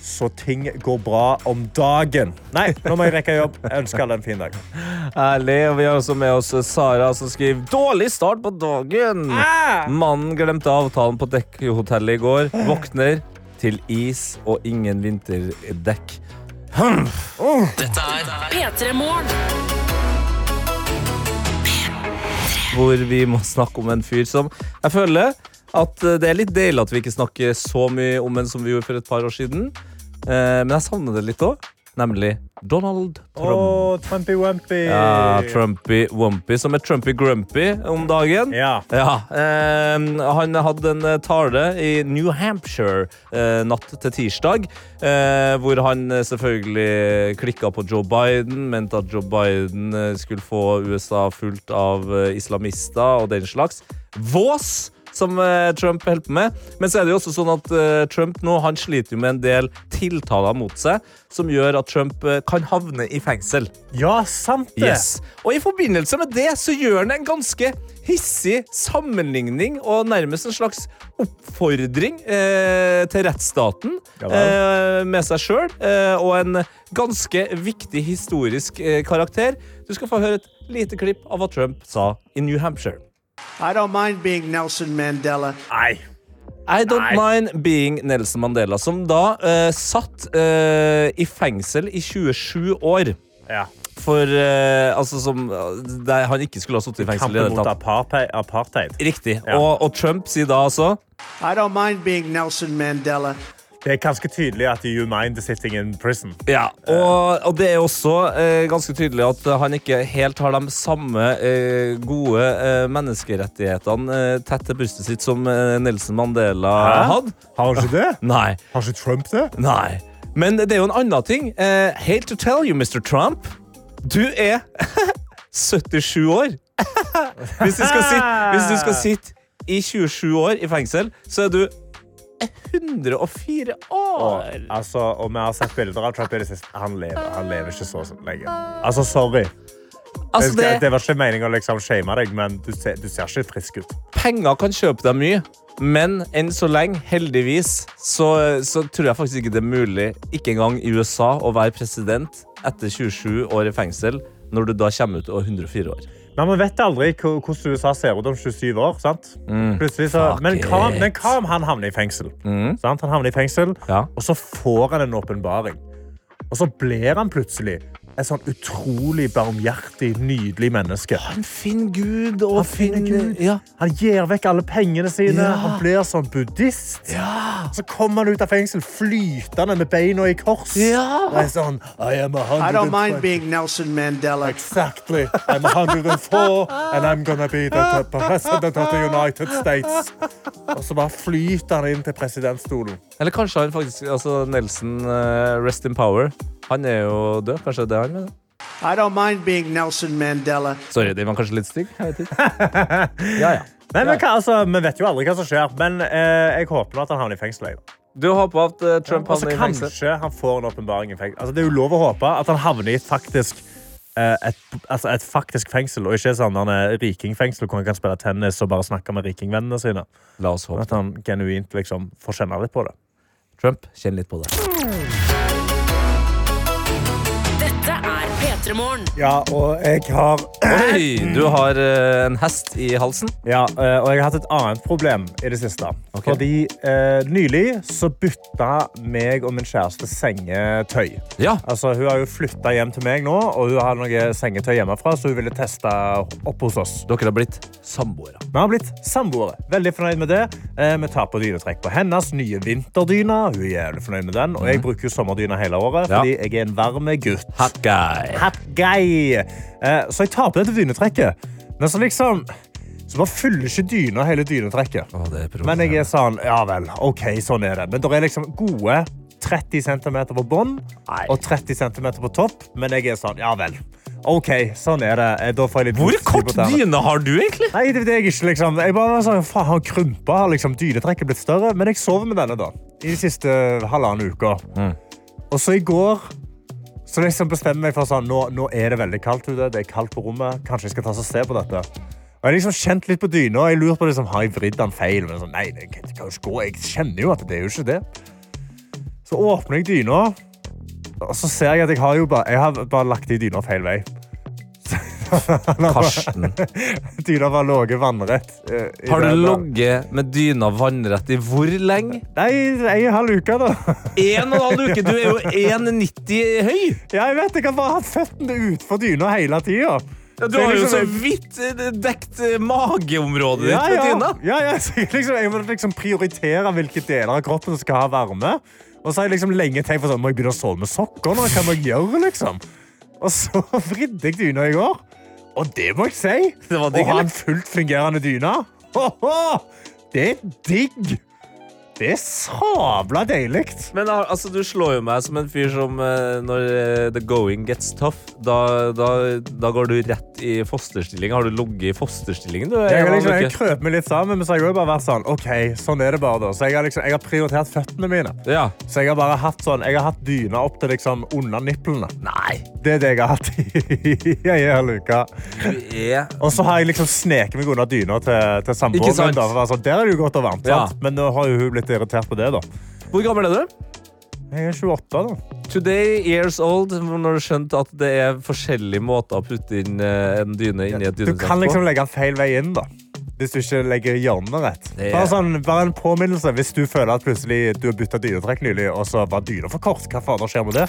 så ting går bra om dagen. Nei, nå må jeg rekke jobb. Jeg ønsker alle en fin dag. Ærlig, og vi har også med oss Sara som skriver Dårlig start på dagen! Mannen glemte avtalen på dekkhotellet i går. Våkner til is og ingen vinterdekk. Dette er P3 Morgen. Hvor vi må snakke om en fyr som Jeg føler at eh, det er litt deilig at vi ikke snakker så mye om en som vi gjorde for et par år siden. Eh, Men jeg savner det litt òg. Nemlig Donald Trump. Oh, Trumpy-wumpy. Ja, Trumpy Wumpy, som er Trumpy Grumpy om dagen. Ja. Ja, eh, Han hadde en tale i New Hampshire eh, natt til tirsdag, eh, hvor han selvfølgelig klikka på Joe Biden, mente at Joe Biden skulle få USA fullt av islamister og den slags. Vås! Som eh, Trump holder på med. Men så er det jo også sånn at eh, Trump nå han sliter jo med en del tiltaler mot seg, som gjør at Trump eh, kan havne i fengsel. ja, sant det. Yes. Og i forbindelse med det så gjør han en ganske hissig sammenligning og nærmest en slags oppfordring eh, til rettsstaten eh, med seg sjøl, eh, og en ganske viktig historisk karakter. Du skal få høre et lite klipp av hva Trump sa i New Hampshire. I don't mind being Nelson Mandela. Nei. I don't Nei. mind being Nelson Mandela, som da uh, satt uh, i fengsel i 27 år. Ja. For uh, altså som Der han ikke skulle ha sittet i fengsel. Kampen mot apartheid. apartheid. Riktig. Ja. Og, og Trump sier da altså I don't mind being Nelson Mandela. Det er ganske tydelig at you mind sitting in prison. Ja, og, og det er også eh, ganske tydelig at han ikke helt har de samme eh, gode eh, menneskerettighetene eh, tett til brystet sitt som eh, Nelson Mandela Hæ? hadde. Har han ikke det? Nei. Har ikke Trump det? Nei. Men det er jo en annen ting. Eh, hate to tell you, Mr. Trump. Du er 77 år. hvis, du skal sitte, hvis du skal sitte i 27 år i fengsel, så er du 104 år. Og, altså, og vi har sett bilder av Trump i det siste. Han lever, han lever ikke så lenge. Altså, sorry. Altså, det, det- var ikke meningen å liksom shame deg, men du ser, du ser ikke frisk ut. Penger kan kjøpe deg mye, men enn så lenge, heldigvis, så, så tror jeg faktisk ikke det er mulig, ikke engang i USA, å være president etter 27 år i fengsel når du da kommer ut og er 104 år. Men man vet aldri hvordan USA ser ut om 27 år. sant? Plutselig så, men, hva, men hva om han havner i fengsel? Sant? Han havner i fengsel, Ja. og så får han en åpenbaring. Og så blir han plutselig et sånn utrolig barmhjertig, nydelig menneske. Han finner Gud og Han finner Gud. Ja. Han gir vekk alle pengene sine. Ja. Han blir sånn buddhist. Så kommer han ut av fengsel flytende med beina i kors. Ja. Det er sånn I am a I don't mind being Nelson Mandela. Exactly. I'm 104, and I'm gonna be the president of the United States. Og så bare flyter han inn til presidentstolen. Eller kanskje han faktisk altså Nelson uh, Rest in Power. Han er jo død. Kanskje det er han mener? I don't mind being Nelson Mandela. Sorry, den var kanskje litt stygg. Jeg vet ikke. Ja, ja. Nei, men hva, altså, Vi vet jo aldri hva som skjer, men eh, jeg håper at han havner i fengsel. jeg. Du håper at eh, Trump ja, så havner i fengsel? kanskje han får en åpenbaring i fengsel. Altså, det er jo lov å håpe at han havner i faktisk eh, et, altså et faktisk fengsel, og ikke sånn han er rikingfengsel hvor han kan spille tennis og bare snakke med rikingvennene sine. La oss håpe. At han genuint liksom får kjenne litt på det. Trump, kjenn litt på det. P3 Morgen. Ja, og jeg har Oi, du har eh, en hest i halsen. Ja, eh, og jeg har hatt et annet problem i det siste. Ok. Fordi eh, nylig så bytta meg og min kjæreste sengetøy. Ja. Altså, hun har jo flytta hjem til meg nå, og hun har noe sengetøy hjemmefra, så hun ville teste opp hos oss. Dere har blitt samboere. Vi har blitt samboere. Veldig fornøyd med det. Eh, vi tar på dynetrekk på hennes nye vinterdyne. Hun er jævlig fornøyd med den. Og jeg bruker jo sommerdyna hele året, Ja. fordi jeg er en varme gutt. Hot guy. Hot guy. Eh, så jeg tar på dette dynetrekket. Men så liksom Så bare fyller ikke dyna hele dynetrekket. Å, det er Men jeg er sånn Ja vel, OK, sånn er det. Men det er liksom gode 30 cm på bånn og 30 cm på topp. Men jeg er sånn Ja vel. OK, sånn er det. Eh, Hvor kort dyne har du, egentlig? Nei, det vet jeg ikke. liksom. Jeg bare var sånn, faen, har krympa, har liksom dynetrekket blitt større. Men jeg sover med denne da, i de siste halvannen uka. Og så i går så liksom bestemmer jeg for sånn, nå, nå er det veldig kaldt ute. Det er kaldt på rommet. Kanskje jeg skal ta og se på dette. Og jeg har liksom kjent litt på dyna, og lurer på liksom, har jeg vridd den feil. Men sånn, nei, det kan jo ikke gå. Jeg kjenner jo at det er jo ikke det. Så åpner jeg dyna, og så ser jeg at jeg har bare, jeg har bare lagt i dyna feil vei. Karsten. Dyna var ligget vannrett. Uh, Har du ligget med dyna vannrett i hvor lenge? Nei, en halv uke, da. En og en halv uke! Du er jo 1,90 høy! Ja, jeg vet, jeg har bare hatt føttene utfor dyna hele tida. Ja, du har jo så vidt eh, dekt eh, mageområdet ditt Ja, med ja. dyna. ja, ja. Så jeg, liksom, jeg må liksom prioritere hvilke deler av kroppen som skal ha varme. Og så har jeg liksom lenge tenkt på sånn, må jeg begynne å sove med sokker nå? Hva må jeg gjøre, liksom? Og så vridde jeg dyna i går. Og det må jeg si. Det var Å ha en fullt fungerende dyne. Det er digg. Det er sabla deilig. Men altså, du slår jo meg som en fyr som eh, når eh, the going gets tough, da, da, da går du rett i fosterstilling. Har du ligget i fosterstillingen? Du, Jeg har liksom, jeg krøp meg litt sammen, men så har jeg jo bare vært sånn OK, sånn er det bare, da. Så jeg har, liksom, jeg har prioritert føttene mine. Ja. Så jeg har bare hatt sånn Jeg har hatt dyna opp til liksom under nipplene. Nei, Det er det jeg har hatt i i en hel uke. Og så har jeg liksom sneket meg under dyna til, til samboeren min. Sånn, der er det jo godt og varmt. Ja. Men nå har jo hun blitt irritert på det, da. Hvor gammel er du? Jeg er 28, da. Today years old, når du skjønte at det er forskjellige måter å putte inn eh, en dyne inn i et Du kan liksom legge den feil vei inn, da. Hvis du ikke legger hjørnet rett. Det er- Bare, sånn, bare en påminnelse hvis du føler at plutselig du har bytta dynetrekk nylig, og så var dyna for kort. Hva fader skjer med det?